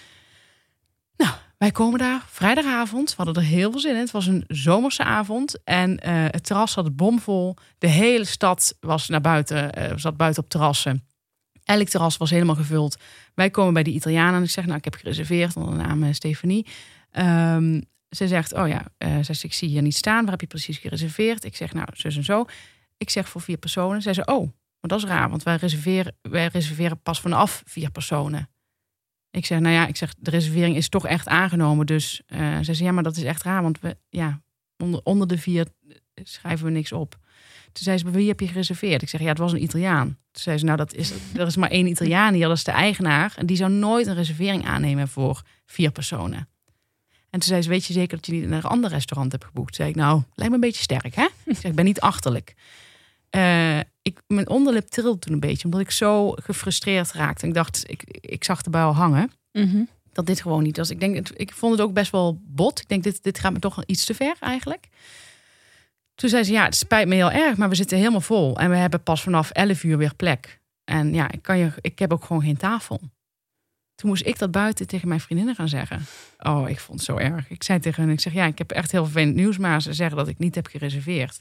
Nou, wij komen daar vrijdagavond. We hadden er heel veel zin in. Het was een zomerse avond. En eh, het terras zat bomvol. De hele stad was naar buiten, eh, zat buiten op terrassen. Elk terras was helemaal gevuld. Wij komen bij die Italianen en ik zeg, nou, ik heb gereserveerd onder de naam eh, Stefanie. Ehm, ze zegt, oh ja, eh, ze ik zie hier niet staan. Waar heb je precies gereserveerd? Ik zeg, nou, zus en zo. Ik zeg voor vier personen. Zij zei, oh, maar dat is raar, want wij reserveren, wij reserveren pas vanaf vier personen. Ik zeg, nou ja, ik zeg, de reservering is toch echt aangenomen. Dus uh, ze zei, ja, maar dat is echt raar. Want we, ja, onder, onder de vier schrijven we niks op. Toen zei ze, wie heb je gereserveerd? Ik zeg, ja, het was een Italiaan. Toen zei ze, nou, dat is, er is maar één Italiaan hier, dat is de eigenaar. En die zou nooit een reservering aannemen voor vier personen. En toen zei ze, weet je zeker dat je niet in een ander restaurant hebt geboekt? Toen zei ik, nou, lijkt me een beetje sterk, hè? Ik ben niet achterlijk. Uh, ik, mijn onderlip trilde toen een beetje, omdat ik zo gefrustreerd raakte. Ik dacht, ik, ik zag de bui al hangen. Mhm. Dat dit gewoon niet was. Ik, denk, ik vond het ook best wel bot. Ik denk, dit, dit gaat me toch iets te ver eigenlijk. Toen zei ze, ja, het spijt me heel erg, maar we zitten helemaal vol. En we hebben pas vanaf 11 uur weer plek. En ja, ik, kan je, ik heb ook gewoon geen tafel. Toen moest ik dat buiten tegen mijn vriendinnen gaan zeggen. Oh, ik vond het zo erg. Ik zei tegen hen, ik zeg, ja, ik heb echt heel vervelend nieuws, maar ze zeggen dat ik niet heb gereserveerd.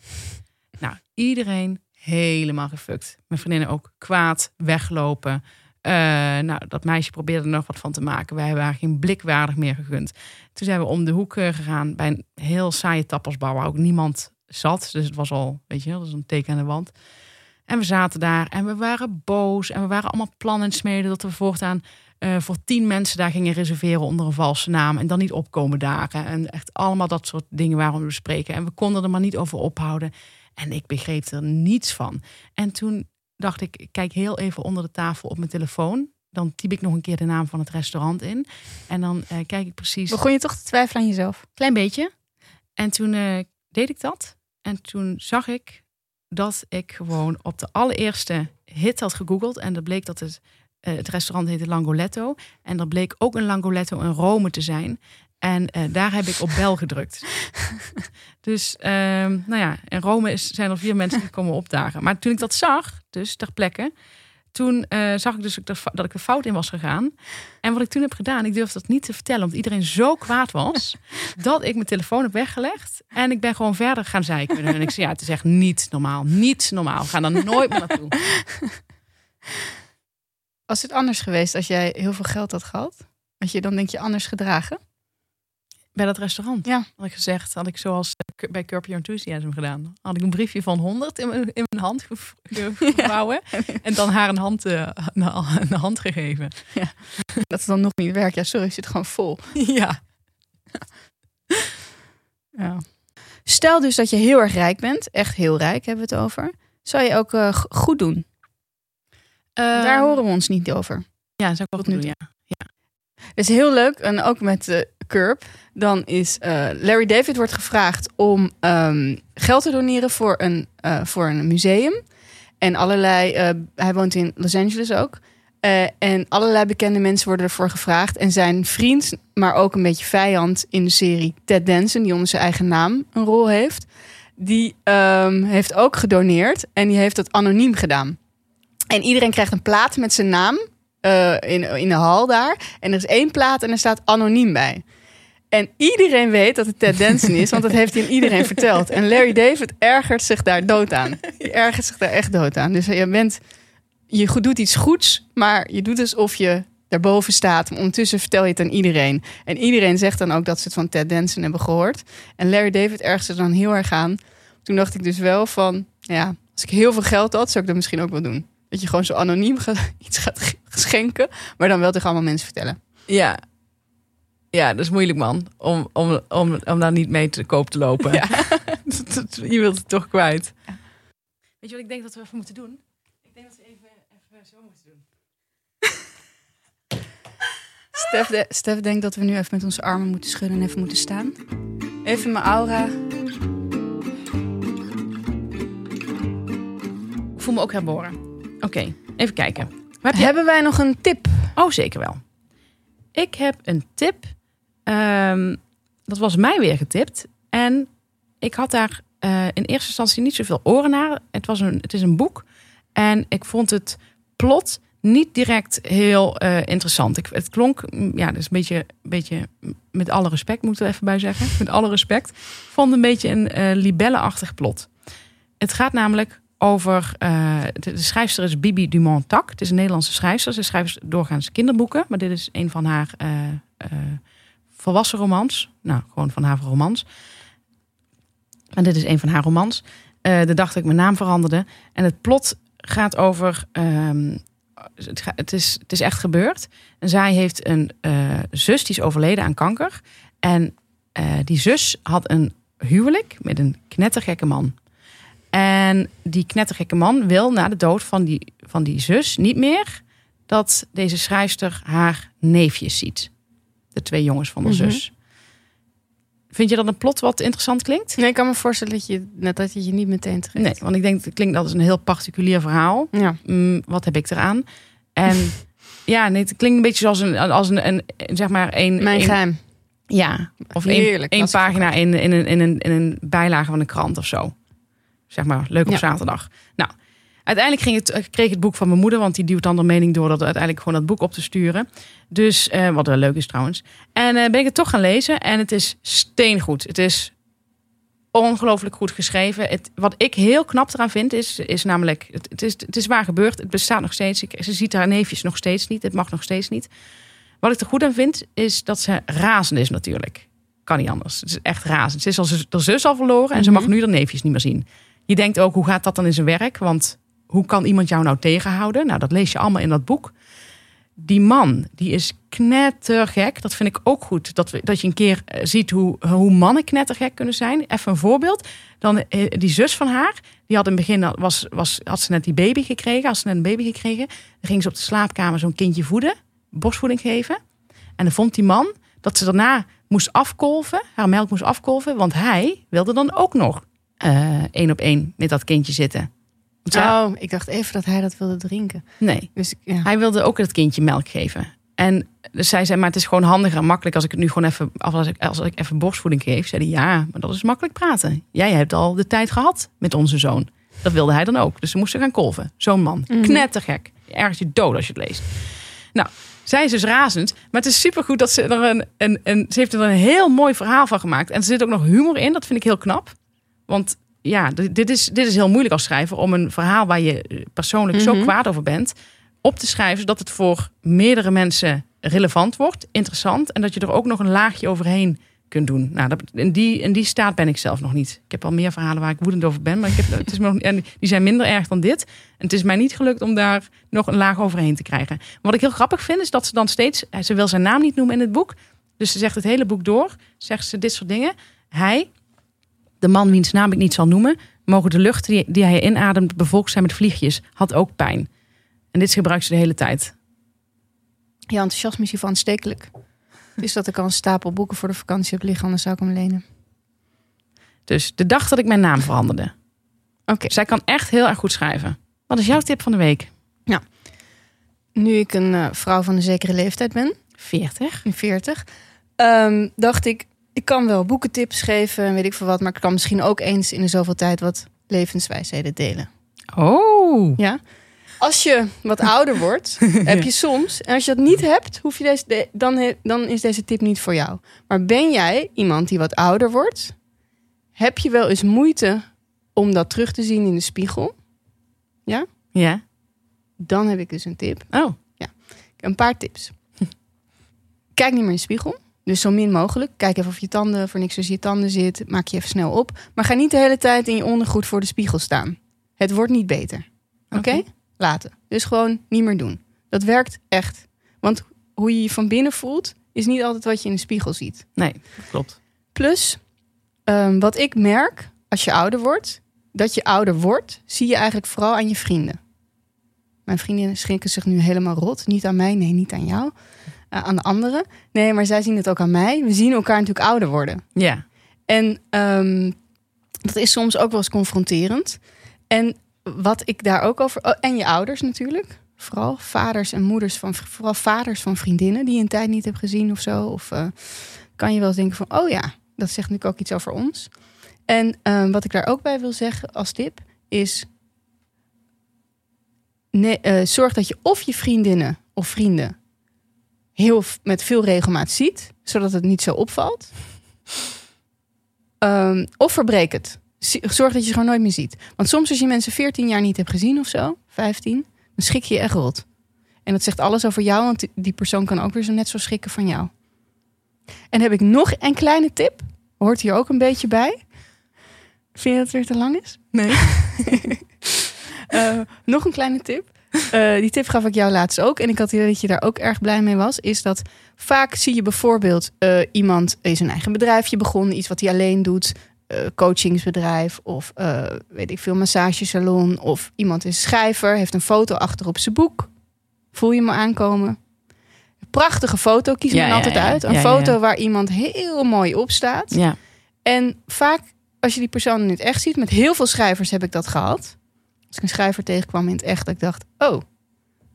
Nou, iedereen helemaal gefukt. Mijn vriendinnen ook kwaad, weglopen. Uh, nou, dat meisje probeerde er nog wat van te maken. Wij waren geen blikwaardig meer gegund. Toen zijn we om de hoek gegaan bij een heel saaie tapasbouw waar ook niemand zat. Dus het was al, weet je, dat is een teken aan de wand. En we zaten daar en we waren boos en we waren allemaal plannen smeden dat we voortaan uh, voor tien mensen daar gingen reserveren onder een valse naam en dan niet opkomen dagen. En echt allemaal dat soort dingen waren we bespreken. En we konden er maar niet over ophouden. En ik begreep er niets van. En toen dacht ik, ik kijk heel even onder de tafel op mijn telefoon. Dan typ ik nog een keer de naam van het restaurant in. En dan uh, kijk ik precies. Begon je toch te twijfelen aan jezelf? Klein beetje. En toen uh, deed ik dat. En toen zag ik dat ik gewoon op de allereerste hit had gegoogeld. En dat bleek dat het, uh, het restaurant heette Langoletto. En dat bleek ook een Langoletto in Rome te zijn. En uh, daar heb ik op bel gedrukt. dus uh, nou ja, in Rome is, zijn er vier mensen die komen opdagen. Maar toen ik dat zag, dus ter plekke, toen uh, zag ik dus dat ik er fout in was gegaan. En wat ik toen heb gedaan, ik durfde dat niet te vertellen, omdat iedereen zo kwaad was, dat ik mijn telefoon heb weggelegd. En ik ben gewoon verder gaan zeiken. En ik zei, ja, het is echt niet normaal. Niet normaal. Ga er nooit meer naartoe. Was het anders geweest als jij heel veel geld had gehad? Want je dan denk je anders gedragen? Bij dat restaurant. Ja. Had ik gezegd, had ik zoals bij Curb Your Enthusiasm gedaan. Had ik een briefje van 100 in mijn, in mijn hand gevouwen. Ja. En dan haar een hand, uh, een hand gegeven. Ja. Dat is dan nog niet werkt. Ja, sorry, zit gewoon vol. Ja. ja. Stel dus dat je heel erg rijk bent. Echt heel rijk hebben we het over. Zou je ook uh, goed doen? Daar horen we ons niet over. Ja, zou ik ook doen, ja. ja. Het is heel leuk. En ook met uh, Curb. Dan is uh, Larry David wordt gevraagd om um, geld te doneren voor een, uh, voor een museum. En allerlei, hij woont in Los Angeles ook. en allerlei bekende mensen worden ervoor gevraagd. En zijn vriend, maar ook een beetje vijand in de serie Ted Danson, die onder zijn eigen naam een rol heeft. Die um, heeft ook gedoneerd en die heeft dat anoniem gedaan. En iedereen krijgt een plaat met zijn naam in, in de hal daar. En er is één plaat en er staat anoniem bij. En iedereen weet dat het Ted Danson is, want dat heeft hij aan iedereen verteld. En Larry David ergert zich daar dood aan. Die ergert zich daar echt dood aan. Dus je bent, je doet iets goeds, maar je doet alsof je daarboven staat. Ondertussen vertel je het aan iedereen. En iedereen zegt dan ook dat ze het van Ted Danson hebben gehoord. En Larry David ergert zich dan heel erg aan. Toen dacht ik dus wel van, ja, als ik heel veel geld had, zou ik dat misschien ook wel doen. Dat je gewoon zo anoniem gaat, iets gaat schenken, maar dan wel tegen allemaal mensen vertellen. Ja, ja, dat is moeilijk, man. Om, om, om, om daar niet mee te koop te lopen. Ja. je wilt het toch kwijt. Ja. Weet je wat ik denk dat we even moeten doen? Ik denk dat we even, even zo moeten doen. Stef, de, Stef denkt dat we nu even met onze armen moeten schudden en even moeten staan. Even mijn aura. Ik voel me ook herboren. Oké, okay, even kijken. Heb je... Hebben wij nog een tip? Oh, zeker wel. Ik heb een tip Um, dat was mij weer getipt. En ik had daar uh, in eerste instantie niet zoveel oren naar. Het, was een, het is een boek. En ik vond het plot niet direct heel uh, interessant. Ik, het klonk, ja, dus een beetje, beetje, met alle respect moeten we even bij zeggen. Met alle respect. Ik vond een beetje een uh, libellenachtig plot. Het gaat namelijk over. Uh, de, schrijfster is Bibi Dumont-Tak. Het is een Nederlandse schrijfster. Ze schrijft doorgaans kinderboeken. Maar dit is een van haar volwassen romans. Nou, gewoon van haar romans. En dit is een van haar romans. De dag dat ik mijn naam veranderde. En het plot gaat over, um, het, het, is, het is echt gebeurd. Zij heeft een eh, zus die is overleden aan kanker. En eh, die zus had een huwelijk met een knettergekke man. En die knettergekke man wil na de dood van die, van die zus niet meer dat deze schrijfster haar neefjes ziet. De twee jongens van de Mhm. zus. Vind je dat een plot wat interessant klinkt? Nee, ik kan me voorstellen dat je, net dat je je niet meteen trekt. Nee, want ik denk het klinkt als een heel particulier verhaal. Ja. Mm, wat heb ik eraan? En ja, nee, het klinkt een beetje zoals een, als een, een zeg maar een. Mijn een- geheim. Ja, of één, dat is pagina in, in, een, in, een, in een bijlage van een krant of zo. Zeg maar, leuk op Ja. zaterdag. Nou, uiteindelijk ging het, eh, kreeg ik het boek van mijn moeder, want die duwt dan de mening door dat uiteindelijk gewoon dat boek op te sturen. Dus, eh, wat wel leuk is trouwens. En eh, ben ik het toch gaan lezen en het is steengoed. Het is ongelooflijk goed geschreven. Het, wat ik heel knap eraan vind, is, is namelijk, het, het, is, het is waar gebeurd. Het bestaat nog steeds. Ik, ze ziet haar neefjes nog steeds niet. Het mag nog steeds niet. Wat ik er goed aan vind, is dat ze razend is natuurlijk. Kan niet anders. Het is echt razend. Ze is al haar zus al verloren en ze mag Mhm. nu haar neefjes niet meer zien. Je denkt ook, hoe gaat dat dan in zijn werk? Want hoe kan iemand jou nou tegenhouden? Nou, dat lees je allemaal in dat boek. Die man, die is knettergek. Dat vind ik ook goed. Dat, we, dat je een keer eh, ziet hoe, hoe mannen knettergek kunnen zijn. Even een voorbeeld. Dan eh, die zus van haar, die had in het begin, was, was, had ze net die baby gekregen. Had ze net een baby gekregen. Dan ging ze op de slaapkamer zo'n kindje voeden. Borstvoeding geven. En dan vond die man dat ze daarna moest afkolven. Haar melk moest afkolven. Want hij wilde dan ook nog eh, één op één met dat kindje zitten. Zij- Oh, ik dacht even dat hij dat wilde drinken. Nee, Dus ja. hij wilde ook het kindje melk geven. En dus zij zei, maar het is gewoon handiger en makkelijk als ik het nu gewoon even, als ik, als ik even borstvoeding geef. Zei hij, ja, maar dat is makkelijk praten. Jij hebt al de tijd gehad met onze zoon. Dat wilde hij dan ook. Dus ze moesten gaan kolven. Zo'n man. Mhm. Knettergek. Ergens je dood als je het leest. Nou, zij is dus razend. Maar het is supergoed dat ze er een, een, een... Ze heeft er een heel mooi verhaal van gemaakt. En er zit ook nog humor in. Dat vind ik heel knap. Want ja, dit is, dit is heel moeilijk als schrijver... om een verhaal waar je eh, persoonlijk zo Mhm. kwaad over bent... op te schrijven, zodat het voor meerdere mensen relevant wordt, interessant... en dat je er ook nog een laagje overheen kunt doen. Nou, dat, in, die, in die staat ben ik zelf nog niet. Ik heb al meer verhalen waar ik woedend over ben... maar ik heb, het is me nog, en die zijn minder erg dan dit. En het is mij niet gelukt om daar nog een laag overheen te krijgen. Wat ik heel grappig vind, is dat ze dan steeds... Ze wil zijn naam niet noemen in het boek... Dus ze zegt het hele boek door, zegt ze dit soort dingen. Hij, de man wiens naam ik niet zal noemen, mogen de lucht die, die hij inademt bevolkt zijn met vliegjes, had ook pijn. En dit gebruikt ze de hele tijd. Je enthousiasme is hiervan aanstekelijk. Dus dat ik al een stapel boeken voor de vakantie heb liggen, anders zou ik hem lenen. Dus de dag dat ik mijn naam veranderde. Oké. Zij kan echt heel erg goed schrijven. Wat is jouw tip van de week? Nu ik een eh, vrouw van een zekere leeftijd ben, 40. in 40, ehm, dacht ik, ik kan wel boekentips geven en weet ik veel wat, maar ik kan misschien ook eens in de zoveel tijd wat levenswijsheden delen. Oh. Ja? Als je wat ouder wordt, heb je soms, en als je dat niet hebt, hoef je deze, de- dan, dan is deze tip niet voor jou. Maar ben jij iemand die wat ouder wordt, heb je wel eens moeite om dat terug te zien in de spiegel? Ja. Dan heb ik dus een tip. Oh. Een paar tips. Kijk niet meer in de spiegel. Dus zo min mogelijk. Kijk even of je tanden voor niks tussen je tanden zit. Maak je even snel op. Maar ga niet de hele tijd in je ondergoed voor de spiegel staan. Het wordt niet beter. Oké? Laten. Dus gewoon niet meer doen. Dat werkt echt. Want hoe je je van binnen voelt, is niet altijd wat je in de spiegel ziet. Nee, dat klopt. Plus, ehm, wat ik merk als je ouder wordt, dat je ouder wordt, zie je eigenlijk vooral aan je vrienden. Mijn vriendinnen schrikken zich nu helemaal rot. Niet aan mij, nee, niet aan jou. Eh, aan de anderen. Nee, maar zij zien het ook aan mij. We zien elkaar natuurlijk ouder worden. Ja. En ehm, dat is soms ook wel eens confronterend. En wat ik daar ook over. oh, en je ouders natuurlijk. Vooral vaders en moeders van. Vooral vaders van vriendinnen die je een tijd niet hebt gezien of zo. Of eh, kan je wel eens denken van: oh ja, dat zegt natuurlijk ook iets over ons. En ehm, wat ik daar ook bij wil zeggen als tip is. Nee, eh, zorg dat je of je vriendinnen of vrienden heel met veel regelmaat ziet, zodat het niet zo opvalt. Ehm, of verbreek het. Zorg dat je ze gewoon nooit meer ziet. Want soms als je mensen 14 jaar niet hebt gezien of zo, 15, dan schik je je echt rot. En dat zegt alles over jou, want die- die persoon kan ook weer zo net zo schrikken van jou. En heb ik nog een kleine tip. Hoort hier ook een beetje bij. Vind je dat het weer te lang is? Nee. Eh, nog een kleine tip. Eh, die tip gaf ik jou laatst ook. En ik had idee dat je daar ook erg blij mee was. Is dat vaak zie je bijvoorbeeld eh, iemand is een eigen bedrijfje begonnen. Iets wat hij alleen doet. eh, coachingsbedrijf of weet ik veel, massagesalon. Of iemand is schrijver, heeft een foto achter op zijn boek. Voel je me aankomen? Prachtige foto, kies Ja, me ja, altijd ja. uit. Een foto waar iemand heel mooi op staat. Ja. En vaak, als je die persoon in het echt ziet, met heel veel schrijvers heb ik dat gehad. Als ik een schrijver tegenkwam in het echt, dat ik dacht, oh,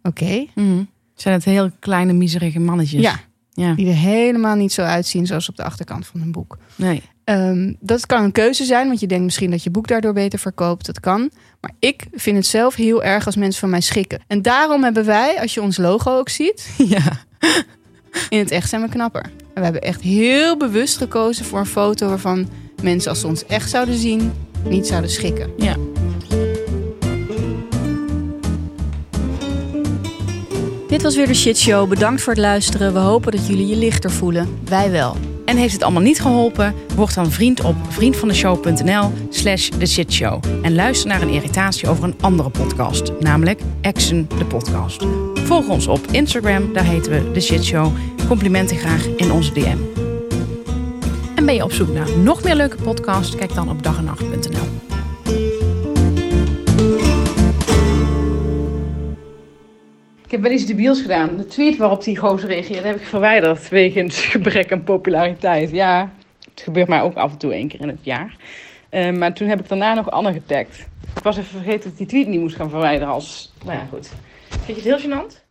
oké. Mhm. Zijn het heel kleine, miserige mannetjes? Ja, Ja. die er helemaal niet zo uitzien zoals op de achterkant van een boek. Nee. Ehm, dat kan een keuze zijn, want je denkt misschien dat je boek daardoor beter verkoopt. Dat kan. Maar ik vind het zelf heel erg als mensen van mij schikken. En daarom hebben wij, als je ons logo ook ziet, Ja. in het echt zijn we knapper. En we hebben echt heel bewust gekozen voor een foto waarvan mensen, als ze ons echt zouden zien, niet zouden schikken. Ja. Dit was weer de Shit Show. Bedankt voor het luisteren. We hopen dat jullie je lichter voelen. Wij wel. En heeft het allemaal niet geholpen? Word dan vriend op vriendvandeshow.nl slash The Shit Show. En luister naar een irritatie over een andere podcast. Namelijk Action, de podcast. Volg ons op Instagram, daar heten we The Shit Show. Complimenten graag in onze DM. En ben je op zoek naar nog meer leuke podcasts? Kijk dan op dagennacht.nl. Ik heb wel iets debiels gedaan. De tweet waarop die gozer reageerde heb ik verwijderd wegens gebrek aan populariteit. Ja, het gebeurt mij ook af en toe één keer in het jaar. Eh, maar toen heb ik daarna nog Anne getagd. Ik was even vergeten dat die tweet niet moest gaan verwijderen als... Nou ja, goed. Vind je het heel gênant?